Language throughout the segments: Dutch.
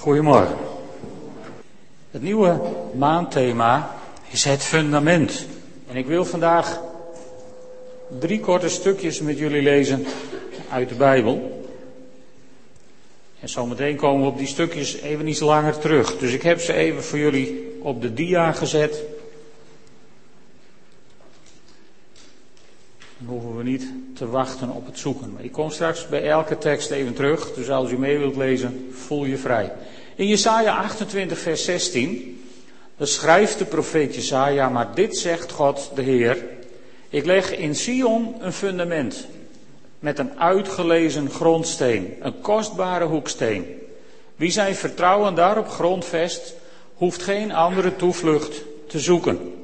Goedemorgen. Het nieuwe maandthema is het fundament. En ik wil vandaag drie korte stukjes met jullie lezen uit de Bijbel. En zometeen komen we op die stukjes even iets langer terug. Dus ik heb ze even voor jullie op de dia gezet. Dan hoeven we niet te wachten op het zoeken. Maar ik kom straks bij elke tekst even terug. Dus als u mee wilt lezen, voel je vrij. In Jesaja 28 vers 16, dan schrijft de profeet Jesaja, maar dit zegt God de Heer. Ik leg in Sion een fundament met een uitgelezen grondsteen, een kostbare hoeksteen. Wie zijn vertrouwen daarop grondvest, hoeft geen andere toevlucht te zoeken.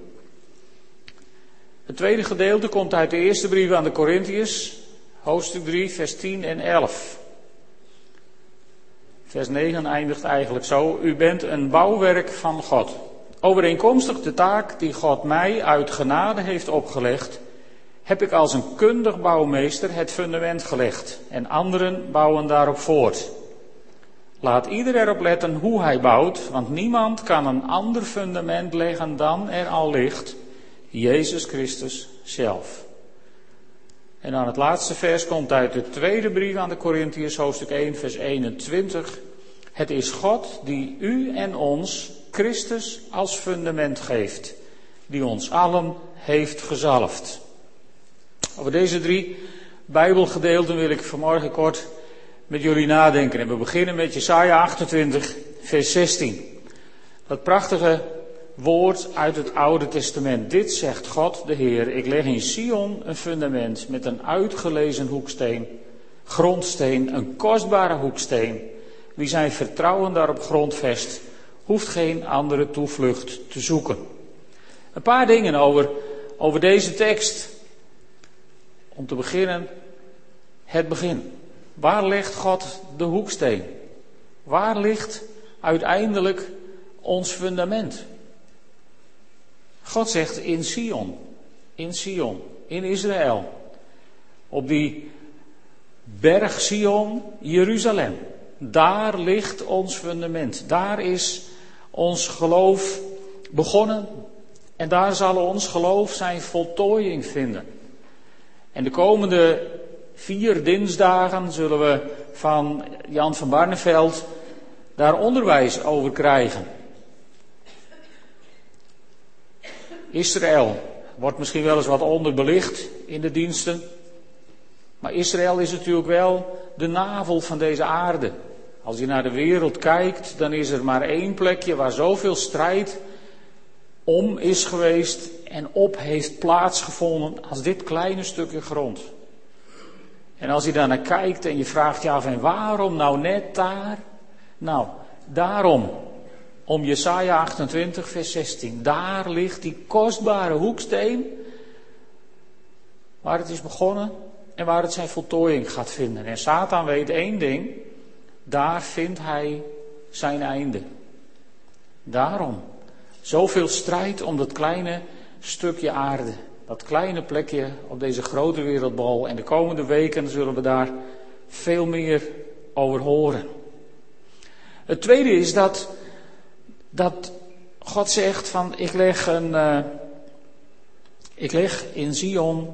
Het tweede gedeelte komt uit de eerste brief aan de Corinthiërs, hoofdstuk 3, vers 10 en 11. Vers 9 eindigt eigenlijk zo. U bent een bouwwerk van God. Overeenkomstig de taak die God mij uit genade heeft opgelegd, heb ik als een kundig bouwmeester het fundament gelegd en anderen bouwen daarop voort. Laat ieder erop letten hoe hij bouwt, want niemand kan een ander fundament leggen dan er al ligt, Jezus Christus zelf. En dan het laatste vers komt uit de tweede brief aan de Corinthiërs, hoofdstuk 1, vers 21. Het is God die u en ons Christus als fundament geeft, die ons allen heeft gezalfd. Over deze drie Bijbelgedeelten wil ik vanmorgen kort met jullie nadenken. En we beginnen met Jesaja 28, vers 16. Dat prachtige woord uit het Oude Testament. Dit zegt God de Heer. Ik leg in Sion een fundament met een uitgelezen hoeksteen, grondsteen, een kostbare hoeksteen. Wie zijn vertrouwen daarop grondvest, hoeft geen andere toevlucht te zoeken. Een paar dingen over, over deze tekst. Om te beginnen, het begin. Waar ligt God de hoeksteen? Waar ligt uiteindelijk ons fundament? God zegt in Sion, in Sion, in Israël. Op die berg Sion, Jeruzalem. Daar ligt ons fundament. Daar is ons geloof begonnen. En daar zal ons geloof zijn voltooiing vinden. En de komende vier dinsdagen zullen we van Jan van Barneveld daar onderwijs over krijgen. Israël wordt misschien wel eens wat onderbelicht in de diensten. Maar Israël is natuurlijk wel de navel van deze aarde. Als je naar de wereld kijkt, dan is er maar één plekje waar zoveel strijd om is geweest en op heeft plaatsgevonden als dit kleine stukje grond. En als je daar naar kijkt en je vraagt je af, en waarom nou net daar? Nou, daarom om Jesaja 28, vers 16. Daar ligt die kostbare hoeksteen waar het is begonnen en waar het zijn voltooiing gaat vinden. En Satan weet één ding, daar vindt hij zijn einde. Daarom, zoveel strijd om dat kleine stukje aarde, dat kleine plekje op deze grote wereldbol. En de komende weken zullen we daar veel meer over horen. Het tweede is dat dat God zegt van ik leg een, uh, ik leg in Zion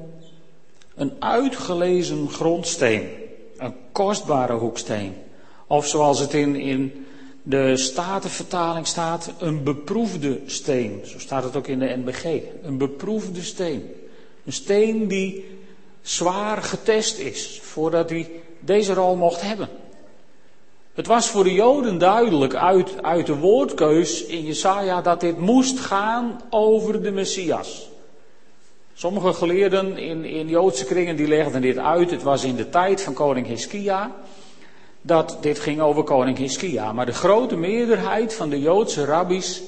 een uitgelezen grondsteen, een kostbare hoeksteen. Of zoals het in, in de Statenvertaling staat, een beproefde steen. Zo staat het ook in de NBG. Een beproefde steen. Een steen die zwaar getest is voordat hij deze rol mocht hebben. Het was voor de Joden duidelijk uit, uit de woordkeus in Jesaja dat dit moest gaan over de Messias. Sommige geleerden in, in Joodse kringen die legden dit uit. Het was in de tijd van koning Hiskia dat dit ging over koning Hiskia. Maar de grote meerderheid van de Joodse rabbies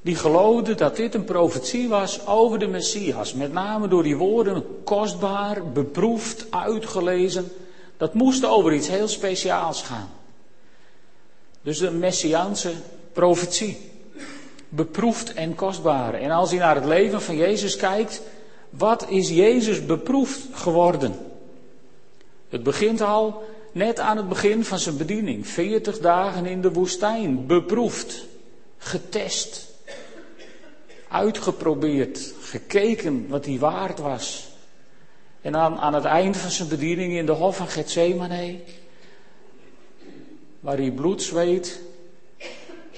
die geloofden dat dit een profetie was over de Messias. Met name door die woorden kostbaar, beproefd, uitgelezen. Dat moest over iets heel speciaals gaan. Dus een messiaanse profetie. Beproefd en kostbaar. En als je naar het leven van Jezus kijkt, wat is Jezus beproefd geworden? Het begint al net aan het begin van zijn bediening. 40 dagen in de woestijn, beproefd, getest, uitgeprobeerd, gekeken wat hij waard was. En dan aan het eind van zijn bediening in de hof van Gethsemane, waar hij bloed zweet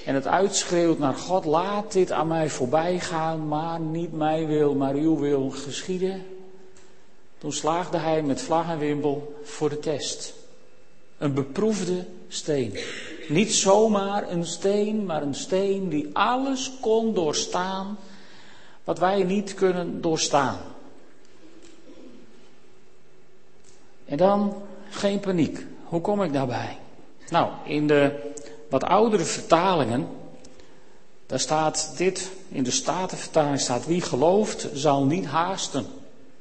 en het uitschreeuwt naar God, laat dit aan mij voorbij gaan, maar niet mijn wil, maar uw wil geschieden. Toen slaagde hij met vlag en wimpel voor de test. Een beproefde steen. Niet zomaar een steen, maar een steen die alles kon doorstaan wat wij niet kunnen doorstaan. En dan geen paniek. Hoe kom ik daarbij? Nou, in de wat oudere vertalingen, daar staat dit, in de Statenvertaling staat, wie gelooft zal niet haasten.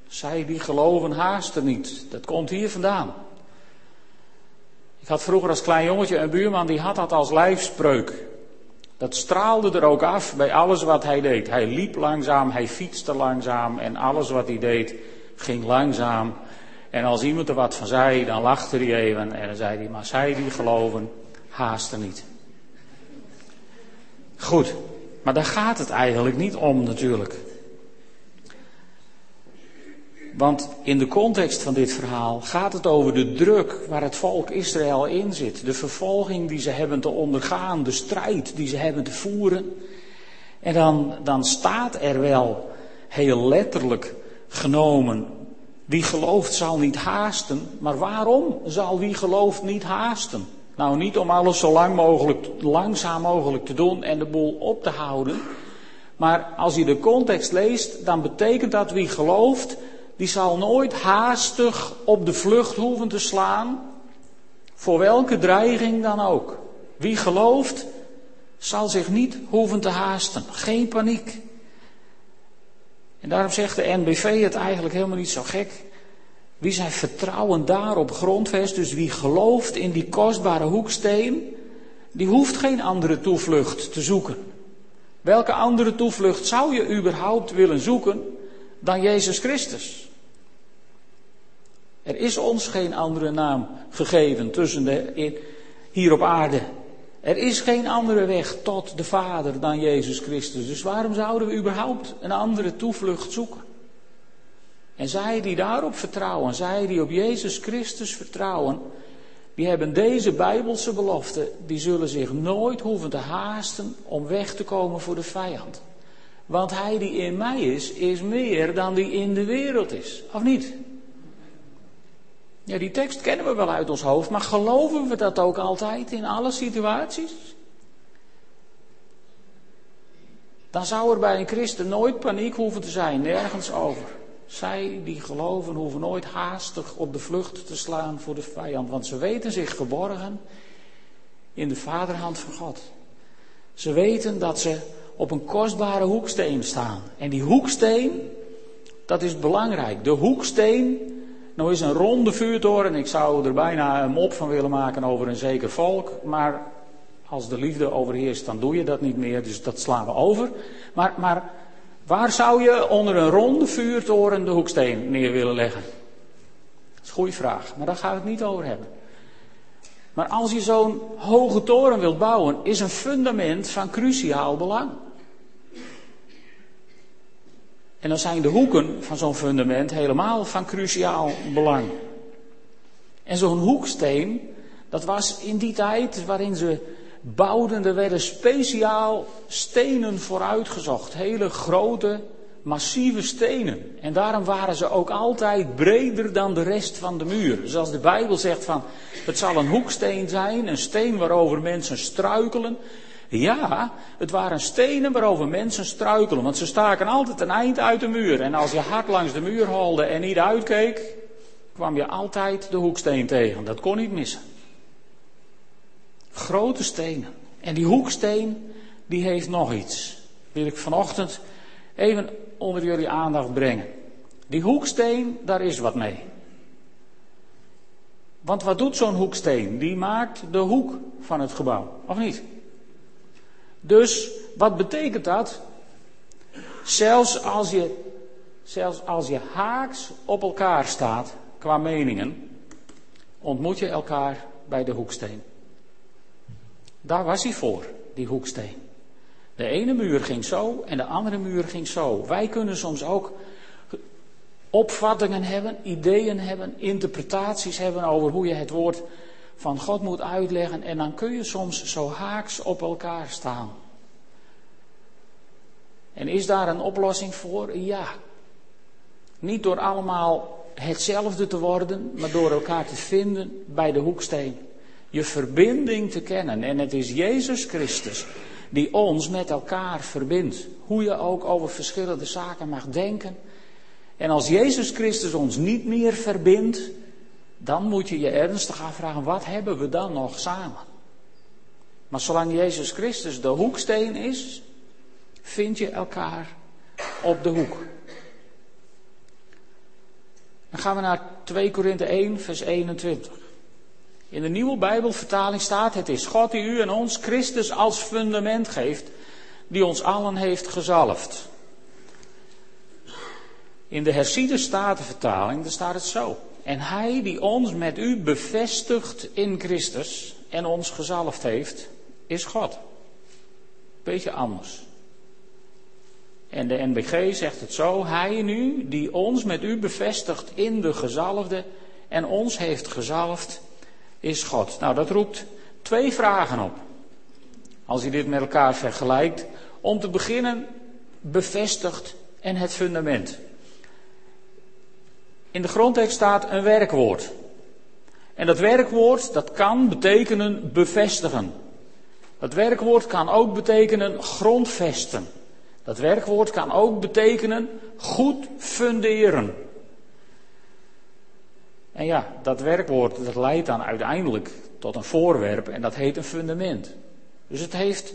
Zij die geloven haasten niet. Dat komt hier vandaan. Ik had vroeger als klein jongetje een buurman die had dat als lijfspreuk. Dat straalde er ook af bij alles wat hij deed. Hij liep langzaam, hij fietste langzaam en alles wat hij deed ging langzaam. En als iemand er wat van zei, dan lachte hij even en dan zei hij, maar zij die geloven, haasten niet. Goed, maar daar gaat het eigenlijk niet om natuurlijk. Want in de context van dit verhaal gaat het over de druk waar het volk Israël in zit. De vervolging die ze hebben te ondergaan, de strijd die ze hebben te voeren. En dan, dan staat er wel heel letterlijk genomen, wie gelooft zal niet haasten. Maar waarom zal wie gelooft niet haasten? Nou, niet om alles zo lang mogelijk, langzaam mogelijk te doen en de boel op te houden. Maar als je de context leest, dan betekent dat wie gelooft die zal nooit haastig op de vlucht hoeven te slaan, voor welke dreiging dan ook. Wie gelooft, zal zich niet hoeven te haasten. Geen paniek. En daarom zegt de NBV het eigenlijk helemaal niet zo gek. Wie zijn vertrouwen daarop grondvest, dus wie gelooft in die kostbare hoeksteen, die hoeft geen andere toevlucht te zoeken. Welke andere toevlucht zou je überhaupt willen zoeken dan Jezus Christus? Er is ons geen andere naam gegeven tussen de, hier op aarde. Er is geen andere weg tot de Vader dan Jezus Christus. Dus waarom zouden we überhaupt een andere toevlucht zoeken? En zij die daarop vertrouwen, zij die op Jezus Christus vertrouwen, die hebben deze bijbelse belofte, die zullen zich nooit hoeven te haasten om weg te komen voor de vijand. Want hij die in mij is, is meer dan die in de wereld is. Of niet? Ja, die tekst kennen we wel uit ons hoofd, maar geloven we dat ook altijd in alle situaties? Dan zou er bij een christen nooit paniek hoeven te zijn, nergens over. Zij die geloven hoeven nooit haastig op de vlucht te slaan voor de vijand, want ze weten zich geborgen in de vaderhand van God. Ze weten dat ze op een kostbare hoeksteen staan. En die hoeksteen, dat is belangrijk. De hoeksteen nou is een ronde vuurtoren, ik zou er bijna een mop van willen maken over een zeker volk, maar als de liefde overheerst, dan doe je dat niet meer, dus dat slaan we over. Maar, maar waar zou je onder een ronde vuurtoren de hoeksteen neer willen leggen? Dat is een goede vraag, maar daar gaan we het niet over hebben. Maar als je zo'n hoge toren wilt bouwen, is een fundament van cruciaal belang. En dan zijn de hoeken van zo'n fundament helemaal van cruciaal belang. En zo'n hoeksteen, dat was in die tijd waarin ze bouwden, er werden speciaal stenen vooruitgezocht. Hele grote, massieve stenen. En daarom waren ze ook altijd breder dan de rest van de muur. Zoals de Bijbel zegt van, het zal een hoeksteen zijn, een steen waarover mensen struikelen. Ja, het waren stenen waarover mensen struikelen, want ze staken altijd een eind uit de muur. En als je hard langs de muur holde en niet uitkeek, kwam je altijd de hoeksteen tegen. Dat kon niet missen. Grote stenen. En die hoeksteen, die heeft nog iets. Wil ik vanochtend even onder jullie aandacht brengen. Die hoeksteen, daar is wat mee. Want wat doet zo'n hoeksteen? Die maakt de hoek van het gebouw, of niet? Dus wat betekent dat? Zelfs als je, zelfs als je haaks op elkaar staat qua meningen, ontmoet je elkaar bij de hoeksteen. Daar was hij voor, die hoeksteen. De ene muur ging zo en de andere muur ging zo. Wij kunnen soms ook opvattingen hebben, ideeën hebben, interpretaties hebben over hoe je het woord van God moet uitleggen. En dan kun je soms zo haaks op elkaar staan. En is daar een oplossing voor? Ja. Niet door allemaal hetzelfde te worden, maar door elkaar te vinden bij de hoeksteen. Je verbinding te kennen. En het is Jezus Christus die ons met elkaar verbindt. Hoe je ook over verschillende zaken mag denken. En als Jezus Christus ons niet meer verbindt, dan moet je je ernstig afvragen, wat hebben we dan nog samen? Maar zolang Jezus Christus de hoeksteen is, vind je elkaar op de hoek. Dan gaan we naar 2 Korinthe 1, vers 21. In de nieuwe Bijbelvertaling staat: Het is God die u en ons Christus als fundament geeft, die ons allen heeft gezalfd. In de herziende statenvertaling staat het zo. En hij die ons met u bevestigt in Christus en ons gezalfd heeft, is God. Beetje anders. En de NBG zegt het zo, hij nu die ons met u bevestigt in de gezalfde en ons heeft gezalfd, is God. Nou, dat roept twee vragen op. Als je dit met elkaar vergelijkt. Om te beginnen, bevestigt en het fundament. In de grondtekst staat een werkwoord. En dat werkwoord, dat kan betekenen bevestigen. Dat werkwoord kan ook betekenen grondvesten. Dat werkwoord kan ook betekenen goed funderen. En ja, dat werkwoord dat leidt dan uiteindelijk tot een voorwerp en dat heet een fundament. Dus het, heeft,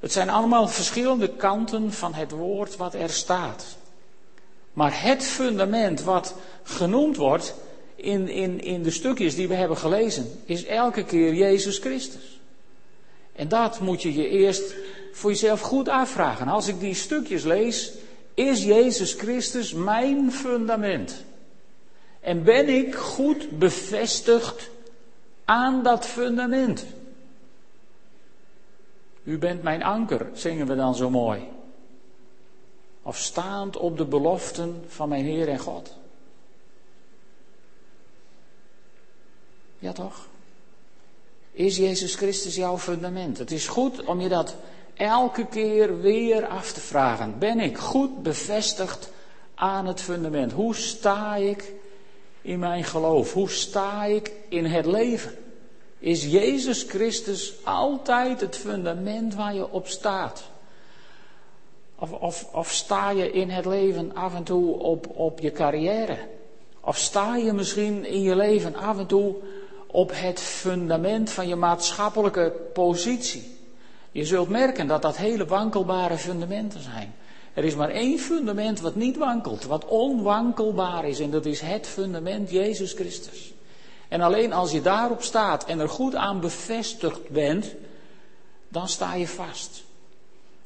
het zijn allemaal verschillende kanten van het woord wat er staat. Maar het fundament wat genoemd wordt in, in, in de stukjes die we hebben gelezen, is elke keer Jezus Christus. En dat moet je je eerst voor jezelf goed afvragen. Als ik die stukjes lees, is Jezus Christus mijn fundament? En ben ik goed bevestigd aan dat fundament? U bent mijn anker, zingen we dan zo mooi. Of staand op de beloften van mijn Heer en God. Ja toch? Is Jezus Christus jouw fundament? Het is goed om je dat elke keer weer af te vragen. Ben ik goed bevestigd aan het fundament? Hoe sta ik in mijn geloof? Hoe sta ik in het leven? Is Jezus Christus altijd het fundament waar je op staat? Of, of, of sta je in het leven af en toe op, op je carrière? Of sta je misschien in je leven af en toe op het fundament van je maatschappelijke positie? Je zult merken dat dat hele wankelbare fundamenten zijn. Er is maar één fundament wat niet wankelt, wat onwankelbaar is. En dat is het fundament Jezus Christus. En alleen als je daarop staat en er goed aan bevestigd bent, dan sta je vast.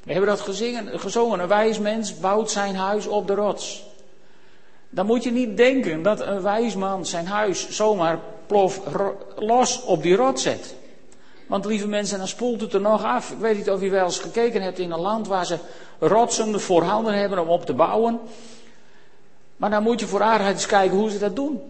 We hebben dat gezingen, gezongen. Een wijs mens bouwt zijn huis op de rots. Dan moet je niet denken dat een wijs man zijn huis zomaar plof los op die rots zet. Want lieve mensen, dan spoelt het er nog af. Ik weet niet of u wel eens gekeken hebt in een land waar ze rotsen voorhanden hebben om op te bouwen. Maar dan moet je voor aardigheid eens kijken hoe ze dat doen.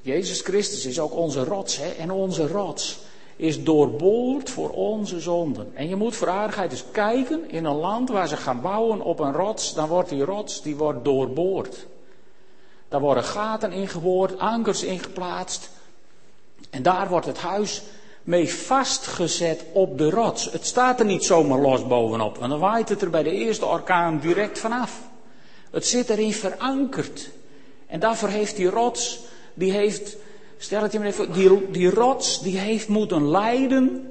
Jezus Christus is ook onze rots, hè? En onze rots is doorboord voor onze zonden. En je moet voor aardigheid eens kijken in een land waar ze gaan bouwen op een rots, dan wordt die rots die wordt doorboord. Daar worden gaten ingeboord, ankers ingeplaatst. En daar wordt het huis mee vastgezet op de rots. Het staat er niet zomaar los bovenop, want dan waait het er bij de eerste orkaan direct vanaf. Het zit erin verankerd. En daarvoor heeft die rots, die heeft, stel het je maar even, die, die rots, die heeft moeten lijden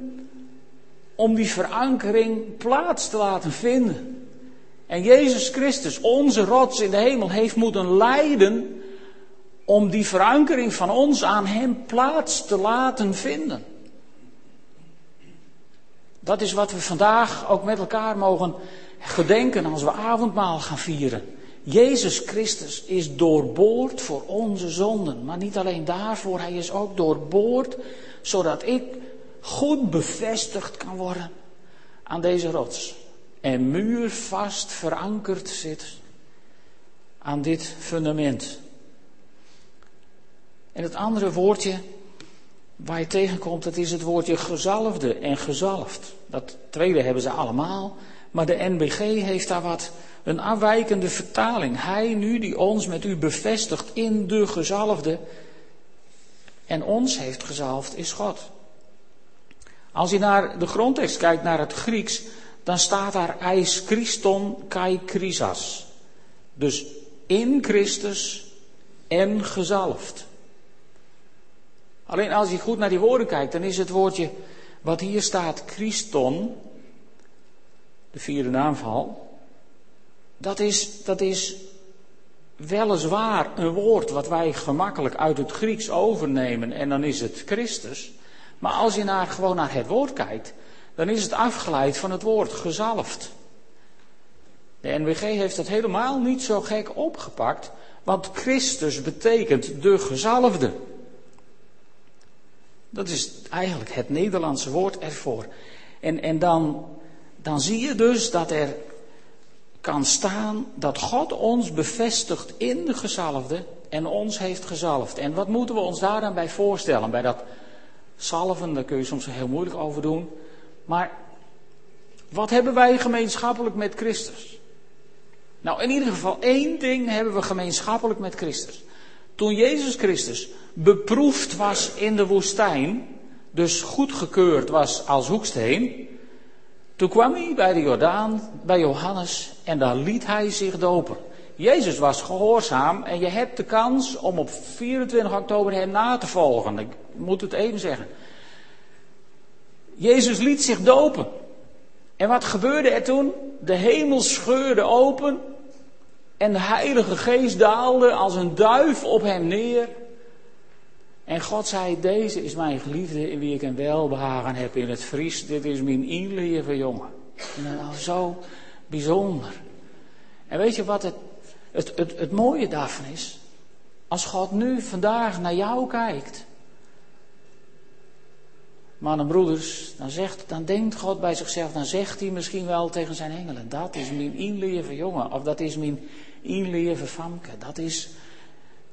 om die verankering plaats te laten vinden. En Jezus Christus, onze rots in de hemel, heeft moeten lijden om die verankering van ons aan Hem plaats te laten vinden. Dat is wat we vandaag ook met elkaar mogen gedenken als we avondmaal gaan vieren. Jezus Christus is doorboord voor onze zonden. Maar niet alleen daarvoor, hij is ook doorboord zodat ik goed bevestigd kan worden aan deze rots. En muurvast verankerd zit aan dit fundament. En het andere woordje waar je tegenkomt, dat is het woordje gezalfde en gezalfd. Dat tweede hebben ze allemaal, maar de NBG heeft daar wat een afwijkende vertaling. Hij nu die ons met u bevestigt in de gezalfde en ons heeft gezalfd is God. Als je naar de grondtekst kijkt, naar het Grieks, dan staat daar eis Christon kai Chrisas. Dus in Christus en gezalfd. Alleen als je goed naar die woorden kijkt, dan is het woordje wat hier staat, Christon, de vierde naamval, dat is, dat is weliswaar een woord wat wij gemakkelijk uit het Grieks overnemen en dan is het Christus. Maar als je naar, gewoon naar het woord kijkt, dan is het afgeleid van het woord gezalfd. De NWG heeft het helemaal niet zo gek opgepakt, want Christus betekent de gezalfde. Dat is eigenlijk het Nederlandse woord ervoor. En, en dan, dan zie je dus dat er kan staan dat God ons bevestigt in de gezalfde en ons heeft gezalfd. En wat moeten we ons daar dan bij voorstellen? Bij dat salven, daar kun je soms heel moeilijk over doen. Maar wat hebben wij gemeenschappelijk met Christus? Nou, in ieder geval één ding hebben we gemeenschappelijk met Christus. Toen Jezus Christus beproefd was in de woestijn, dus goedgekeurd was als hoeksteen, toen kwam hij bij de Jordaan, bij Johannes, en daar liet hij zich dopen. Jezus was gehoorzaam en je hebt de kans om op 24 oktober hem na te volgen. Ik moet het even zeggen. Jezus liet zich dopen. En wat gebeurde er toen? De hemel scheurde open en de Heilige Geest daalde als een duif op hem neer. En God zei, deze is mijn geliefde in wie ik een welbehagen heb in het Fries. Dit is mijn inlieve jongen. En nou, zo bijzonder. En weet je wat het, het, het, het mooie daarvan is? Als God nu vandaag naar jou kijkt. Mannen en broeders, dan, zegt, dan denkt God bij zichzelf, dan zegt hij misschien wel tegen zijn engelen, dat is mijn inlieve jongen, of dat is mijn inlieve famke, dat is,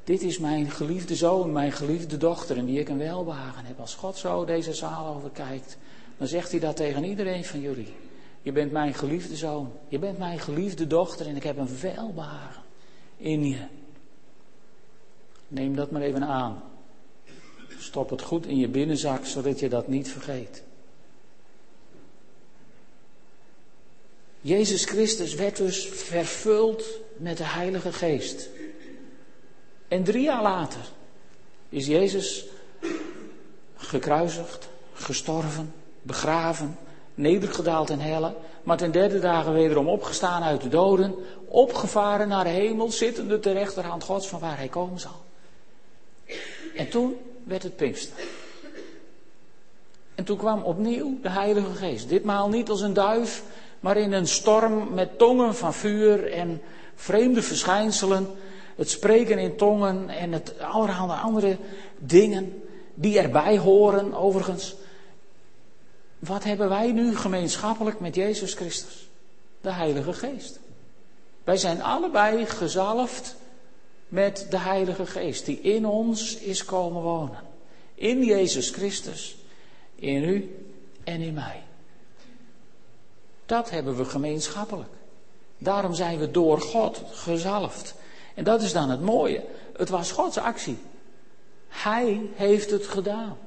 dit is mijn geliefde zoon, mijn geliefde dochter, in wie ik een welbehagen heb. Als God zo deze zaal overkijkt, dan zegt hij dat tegen iedereen van jullie. Je bent mijn geliefde zoon, je bent mijn geliefde dochter en ik heb een welbehagen in je. Neem dat maar even aan. Stop het goed in je binnenzak, zodat je dat niet vergeet. Jezus Christus werd dus vervuld met de Heilige Geest. En drie jaar later is Jezus gekruisigd, gestorven, begraven, nedergedaald in helle, maar ten derde dagen wederom opgestaan uit de doden, opgevaren naar de hemel, zittende ter rechterhand Gods van waar hij komen zal. En toen werd het Pinkster. En toen kwam opnieuw de Heilige Geest. Ditmaal niet als een duif, maar in een storm met tongen van vuur en vreemde verschijnselen. Het spreken in tongen en het allerhande andere dingen die erbij horen, overigens. Wat hebben wij nu gemeenschappelijk met Jezus Christus? De Heilige Geest. Wij zijn allebei gezalfd met de Heilige Geest die in ons is komen wonen. In Jezus Christus, in u en in mij. Dat hebben we gemeenschappelijk. Daarom zijn we door God gezalfd. En dat is dan het mooie. Het was Gods actie. Hij heeft het gedaan.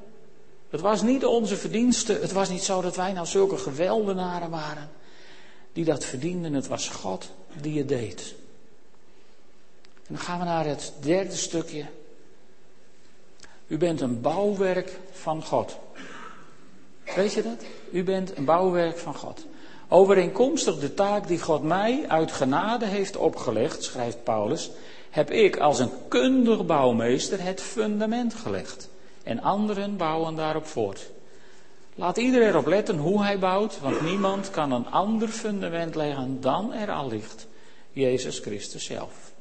Het was niet onze verdienste. Het was niet zo dat wij nou zulke geweldenaren waren die dat verdienden. Het was God die het deed. En dan gaan we naar het derde stukje. U bent een bouwwerk van God. Weet je dat? U bent een bouwwerk van God. Overeenkomstig de taak die God mij uit genade heeft opgelegd, schrijft Paulus, heb ik als een kundig bouwmeester het fundament gelegd. En anderen bouwen daarop voort. Laat iedereen erop letten hoe hij bouwt, want niemand kan een ander fundament leggen dan er al ligt. Jezus Christus zelf.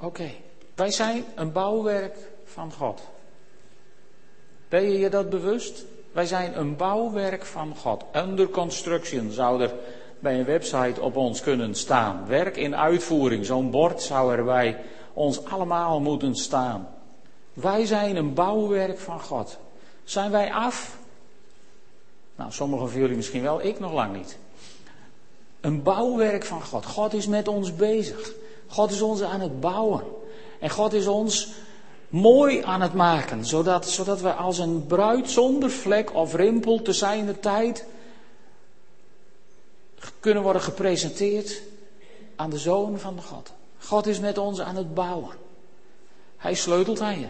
Oké, wij zijn een bouwwerk van God. Ben je je dat bewust? Wij zijn een bouwwerk van God. Under construction zou er bij een website op ons kunnen staan. Werk in uitvoering, zo'n bord zou er bij ons allemaal moeten staan. Wij zijn een bouwwerk van God. Zijn wij af? Nou, sommigen van jullie misschien wel, ik nog lang niet. Een bouwwerk van God. God is met ons bezig. God is ons aan het bouwen. En God is ons mooi aan het maken, zodat, zodat we als een bruid zonder vlek of rimpel te zijner tijd kunnen worden gepresenteerd aan de Zoon van de God. God is met ons aan het bouwen. Hij sleutelt aan je.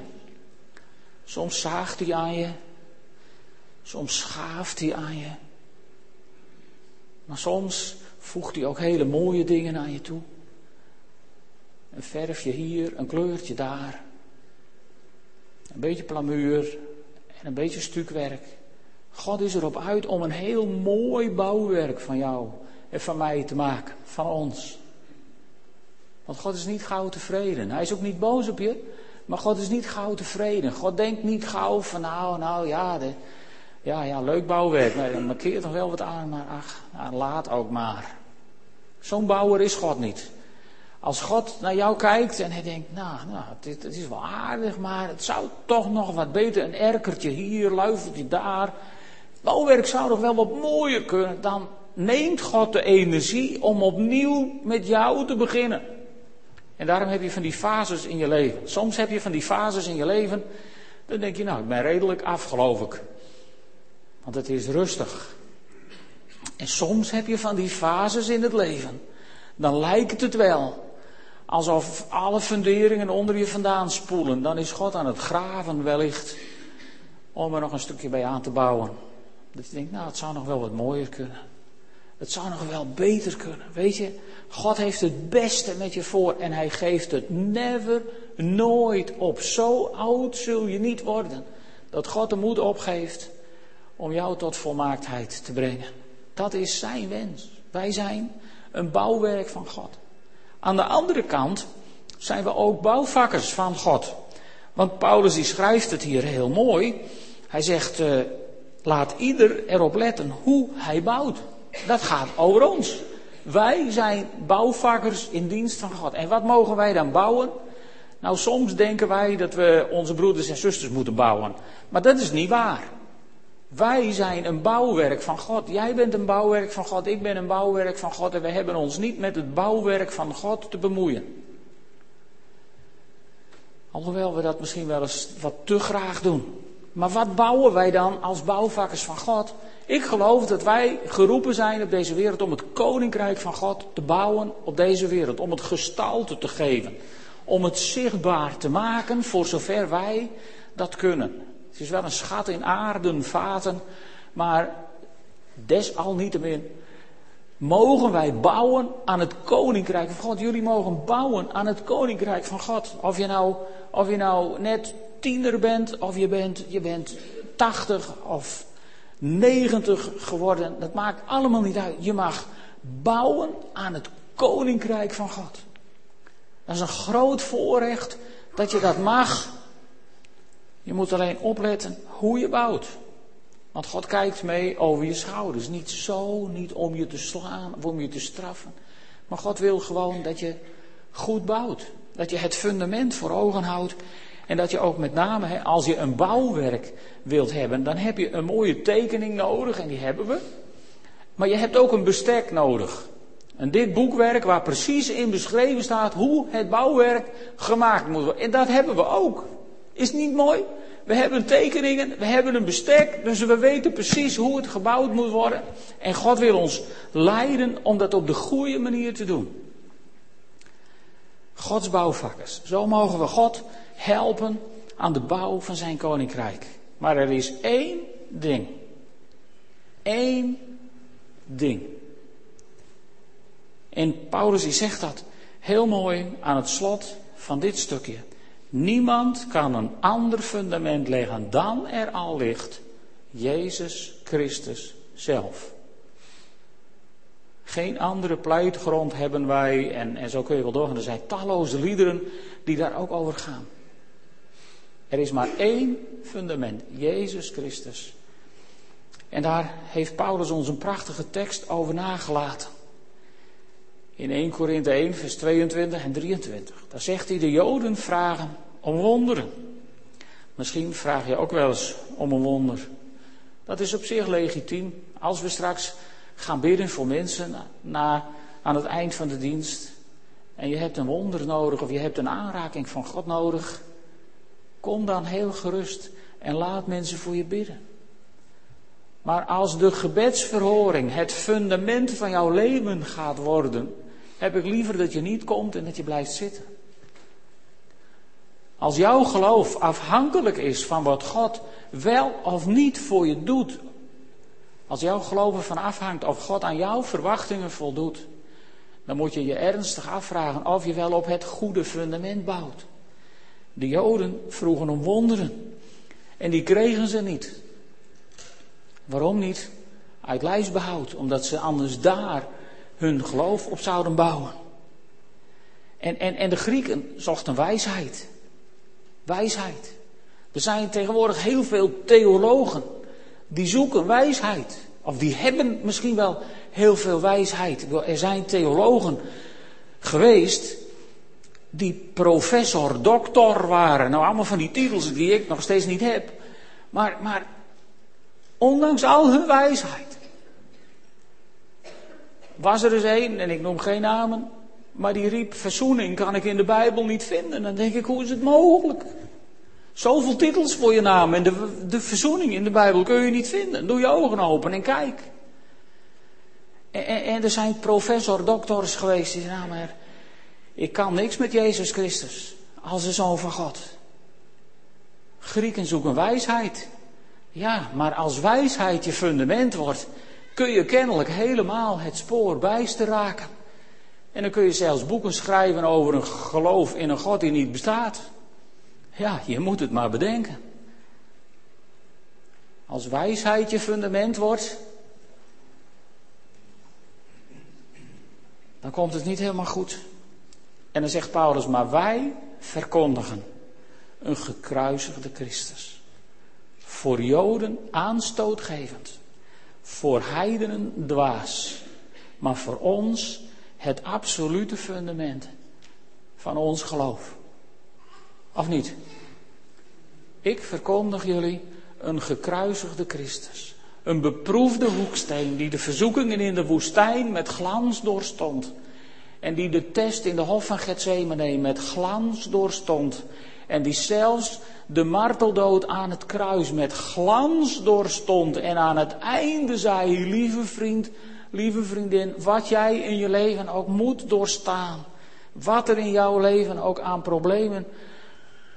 Soms zaagt hij aan je. Soms schaaft hij aan je. Maar soms voegt hij ook hele mooie dingen aan je toe. Een verfje hier, een kleurtje daar. Een beetje plamuur en een beetje stukwerk. God is erop uit om een heel mooi bouwwerk van jou en van mij te maken, van ons. Want God is niet gauw tevreden. Hij is ook niet boos op je, maar God is niet gauw tevreden. God denkt niet gauw van nou, nou ja, de, ja, ja, leuk bouwwerk. Nee, dan nog wel wat aan, maar ach, nou, laat ook maar. Zo'n bouwer is God niet. Als God naar jou kijkt en hij denkt, nou, nou het, is wel aardig, maar het zou toch nog wat beter. Een erkertje hier, luifeltje daar. Bouwwerk zou nog wel wat mooier kunnen. Dan neemt God de energie om opnieuw met jou te beginnen. En daarom heb je van die fases in je leven. Soms heb je van die fases in je leven. Dan denk je, nou, ik ben redelijk af, geloof ik. Want het is rustig. En soms heb je van die fases in het leven. Dan lijkt het wel alsof alle funderingen onder je vandaan spoelen. Dan is God aan het graven wellicht om er nog een stukje bij aan te bouwen. Dat je denkt, nou, het zou nog wel wat mooier kunnen. Het zou nog wel beter kunnen. Weet je, God heeft het beste met je voor en hij geeft het never, nooit op. Zo oud zul je niet worden dat God de moed opgeeft om jou tot volmaaktheid te brengen. Dat is zijn wens. Wij zijn een bouwwerk van God. Aan de andere kant zijn we ook bouwvakkers van God. Want Paulus die schrijft het hier heel mooi. Hij zegt, uh, laat ieder erop letten hoe hij bouwt. Dat gaat over ons. Wij zijn bouwvakkers in dienst van God. En wat mogen wij dan bouwen? Nou, soms denken wij dat we onze broeders en zusters moeten bouwen. Maar dat is niet waar. Wij zijn een bouwwerk van God. Jij bent een bouwwerk van God. Ik ben een bouwwerk van God. En we hebben ons niet met het bouwwerk van God te bemoeien. Alhoewel we dat misschien wel eens wat te graag doen. Maar wat bouwen wij dan als bouwvakkers van God? Ik geloof dat wij geroepen zijn op deze wereld om het koninkrijk van God te bouwen op deze wereld. Om het gestalte te geven. Om het zichtbaar te maken voor zover wij dat kunnen. Het is wel een schat in aarden, vaten, maar desalniettemin mogen wij bouwen aan het koninkrijk van God. Jullie mogen bouwen aan het koninkrijk van God. Of je nou, of je nou net tiener bent, of je bent, je bent 80 of 90 geworden. Dat maakt allemaal niet uit. Je mag bouwen aan het koninkrijk van God. Dat is een groot voorrecht dat je dat mag. Je moet alleen opletten hoe je bouwt. Want God kijkt mee over je schouders. Niet zo, niet om je te slaan of om je te straffen. Maar God wil gewoon dat je goed bouwt. Dat je het fundament voor ogen houdt. En dat je ook met name, als je een bouwwerk wilt hebben, dan heb je een mooie tekening nodig. En die hebben we. Maar je hebt ook een bestek nodig. En dit boekwerk waar precies in beschreven staat hoe het bouwwerk gemaakt moet worden. En dat hebben we ook. Is niet mooi? We hebben tekeningen, we hebben een bestek, dus we weten precies hoe het gebouwd moet worden. En God wil ons leiden om dat op de goede manier te doen. Gods bouwvakkers. Zo mogen we God helpen aan de bouw van zijn koninkrijk. Maar er is één ding. Eén ding. En Paulus die zegt dat heel mooi aan het slot van dit stukje. Niemand kan een ander fundament leggen dan er al ligt Jezus Christus zelf. Geen andere pleitgrond hebben wij. En, en zo kun je wel doorgaan. Er zijn talloze liederen die daar ook over gaan. Er is maar één fundament, Jezus Christus. En daar heeft Paulus ons een prachtige tekst over nagelaten. In 1 Korinthe 1, vers 22 en 23. Daar zegt hij, de Joden vragen om wonderen. Misschien vraag je ook wel eens om een wonder. Dat is op zich legitiem. Als we straks gaan bidden voor mensen na, aan het eind van de dienst. En je hebt een wonder nodig of je hebt een aanraking van God nodig. Kom dan heel gerust en laat mensen voor je bidden. Maar als de gebedsverhoring het fundament van jouw leven gaat worden, heb ik liever dat je niet komt en dat je blijft zitten. Als jouw geloof afhankelijk is van wat God wel of niet voor je doet, als jouw geloof ervan afhangt of God aan jouw verwachtingen voldoet, dan moet je je ernstig afvragen of je wel op het goede fundament bouwt. De Joden vroegen om wonderen en die kregen ze niet. Waarom niet? Uit lijfsbehoud, omdat ze anders daar hun geloof op zouden bouwen. En, en, en de Grieken zochten wijsheid. Wijsheid. Er zijn tegenwoordig heel veel theologen die zoeken wijsheid. Of die hebben misschien wel heel veel wijsheid. Er zijn theologen geweest die professor, doctor waren. Nou, allemaal van die titels die ik nog steeds niet heb. Maar, maar ondanks al hun wijsheid. Was er eens een, en ik noem geen namen, maar die riep: Verzoening kan ik in de Bijbel niet vinden. Dan denk ik: hoe is het mogelijk? Zoveel titels voor je naam en de, de verzoening in de Bijbel kun je niet vinden. Doe je ogen open en kijk. En, en, en er zijn professor, doctors geweest die zeggen, nou maar, ik kan niks met Jezus Christus als de Zoon van God. Grieken zoeken wijsheid. Ja, maar als wijsheid je fundament wordt, kun je kennelijk helemaal het spoor bijster raken. En dan kun je zelfs boeken schrijven over een geloof in een God die niet bestaat. Ja, je moet het maar bedenken. Als wijsheid je fundament wordt, dan komt het niet helemaal goed. En dan zegt Paulus, maar wij verkondigen een gekruisigde Christus. Voor Joden aanstootgevend, voor heidenen dwaas, maar voor ons het absolute fundament van ons geloof. Of niet? Ik verkondig jullie een gekruisigde Christus. Een beproefde hoeksteen die de verzoekingen in de woestijn met glans doorstond. En die de test in de hof van Gethsemane met glans doorstond. En die zelfs de marteldood aan het kruis met glans doorstond. En aan het einde zei, lieve vriend, lieve vriendin, wat jij in je leven ook moet doorstaan. Wat er in jouw leven ook aan problemen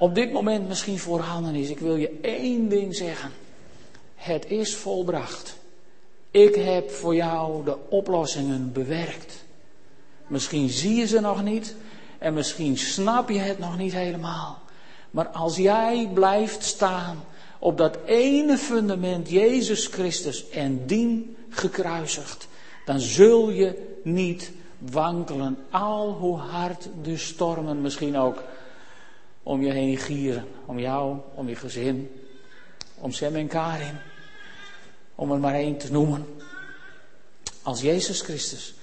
op dit moment misschien voorhanden is. Ik wil je één ding zeggen. Het is volbracht. Ik heb voor jou de oplossingen bewerkt. Misschien zie je ze nog niet en misschien snap je het nog niet helemaal. Maar als jij blijft staan op dat ene fundament, Jezus Christus, en dien gekruisigd, dan zul je niet wankelen, al hoe hard de stormen misschien ook om je heen gieren. Om jou, om je gezin, om Sem en Karin. Om er maar één te noemen. Als Jezus Christus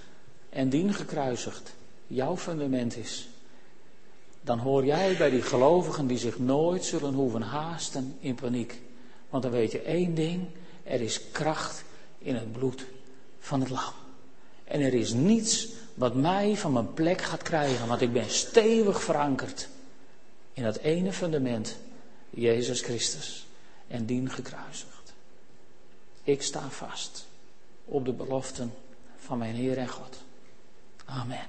en dien gekruisigd jouw fundament is, dan hoor jij bij die gelovigen die zich nooit zullen hoeven haasten in paniek. Want dan weet je één ding, er is kracht in het bloed van het lam. En er is niets wat mij van mijn plek gaat krijgen, want ik ben stevig verankerd in dat ene fundament, Jezus Christus en dien gekruisigd. Ik sta vast op de beloften van mijn Heer en God. Amen.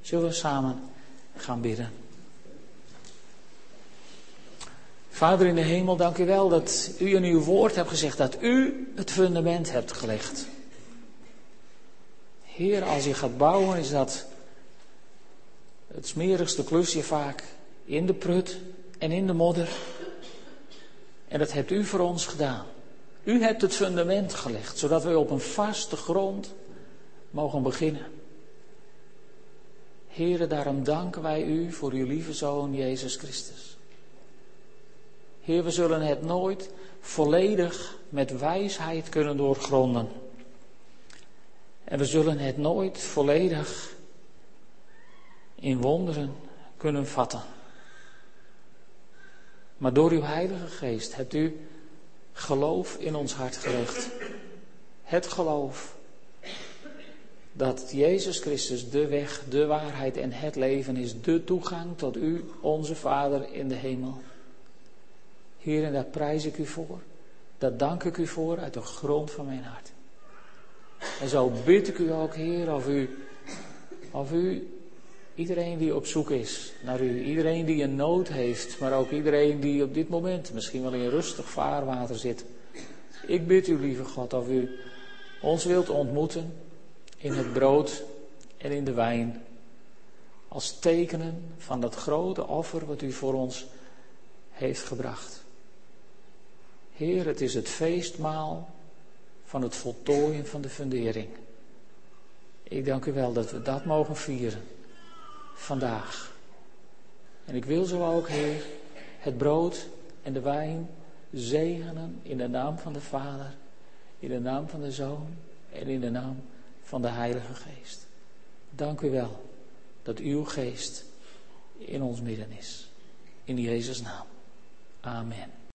Zullen we samen gaan bidden? Vader in de hemel, dank u wel dat u in uw woord hebt gezegd dat u het fundament hebt gelegd. Heer, als je gaat bouwen is dat het smerigste klusje vaak in de prut en in de modder. En dat hebt u voor ons gedaan. U hebt het fundament gelegd, zodat wij op een vaste grond mogen beginnen. Heren, daarom danken wij u voor uw lieve Zoon Jezus Christus. Heer, we zullen het nooit volledig met wijsheid kunnen doorgronden. En we zullen het nooit volledig in wonderen kunnen vatten. Maar door uw Heilige Geest hebt u geloof in ons hart gelegd. Het geloof dat Jezus Christus de weg, de waarheid en het leven is, de toegang tot u, onze Vader in de hemel. Heer, en daar prijs ik u voor. Daar dank ik u voor uit de grond van mijn hart. En zo bid ik u ook, Heer, of u, of u iedereen die op zoek is naar u, iedereen die een nood heeft, maar ook iedereen die op dit moment misschien wel in rustig vaarwater zit. Ik bid u, lieve God, of u ons wilt ontmoeten in het brood en in de wijn. Als tekenen van dat grote offer wat u voor ons heeft gebracht. Heer, het is het feestmaal van het voltooien van de fundering. Ik dank u wel dat we dat mogen vieren vandaag. En ik wil zo ook, Heer, het brood en de wijn zegenen in de naam van de Vader, in de naam van de Zoon en in de naam van de Heilige Geest. Dank u wel dat uw geest in ons midden is. In Jezus' naam. Amen.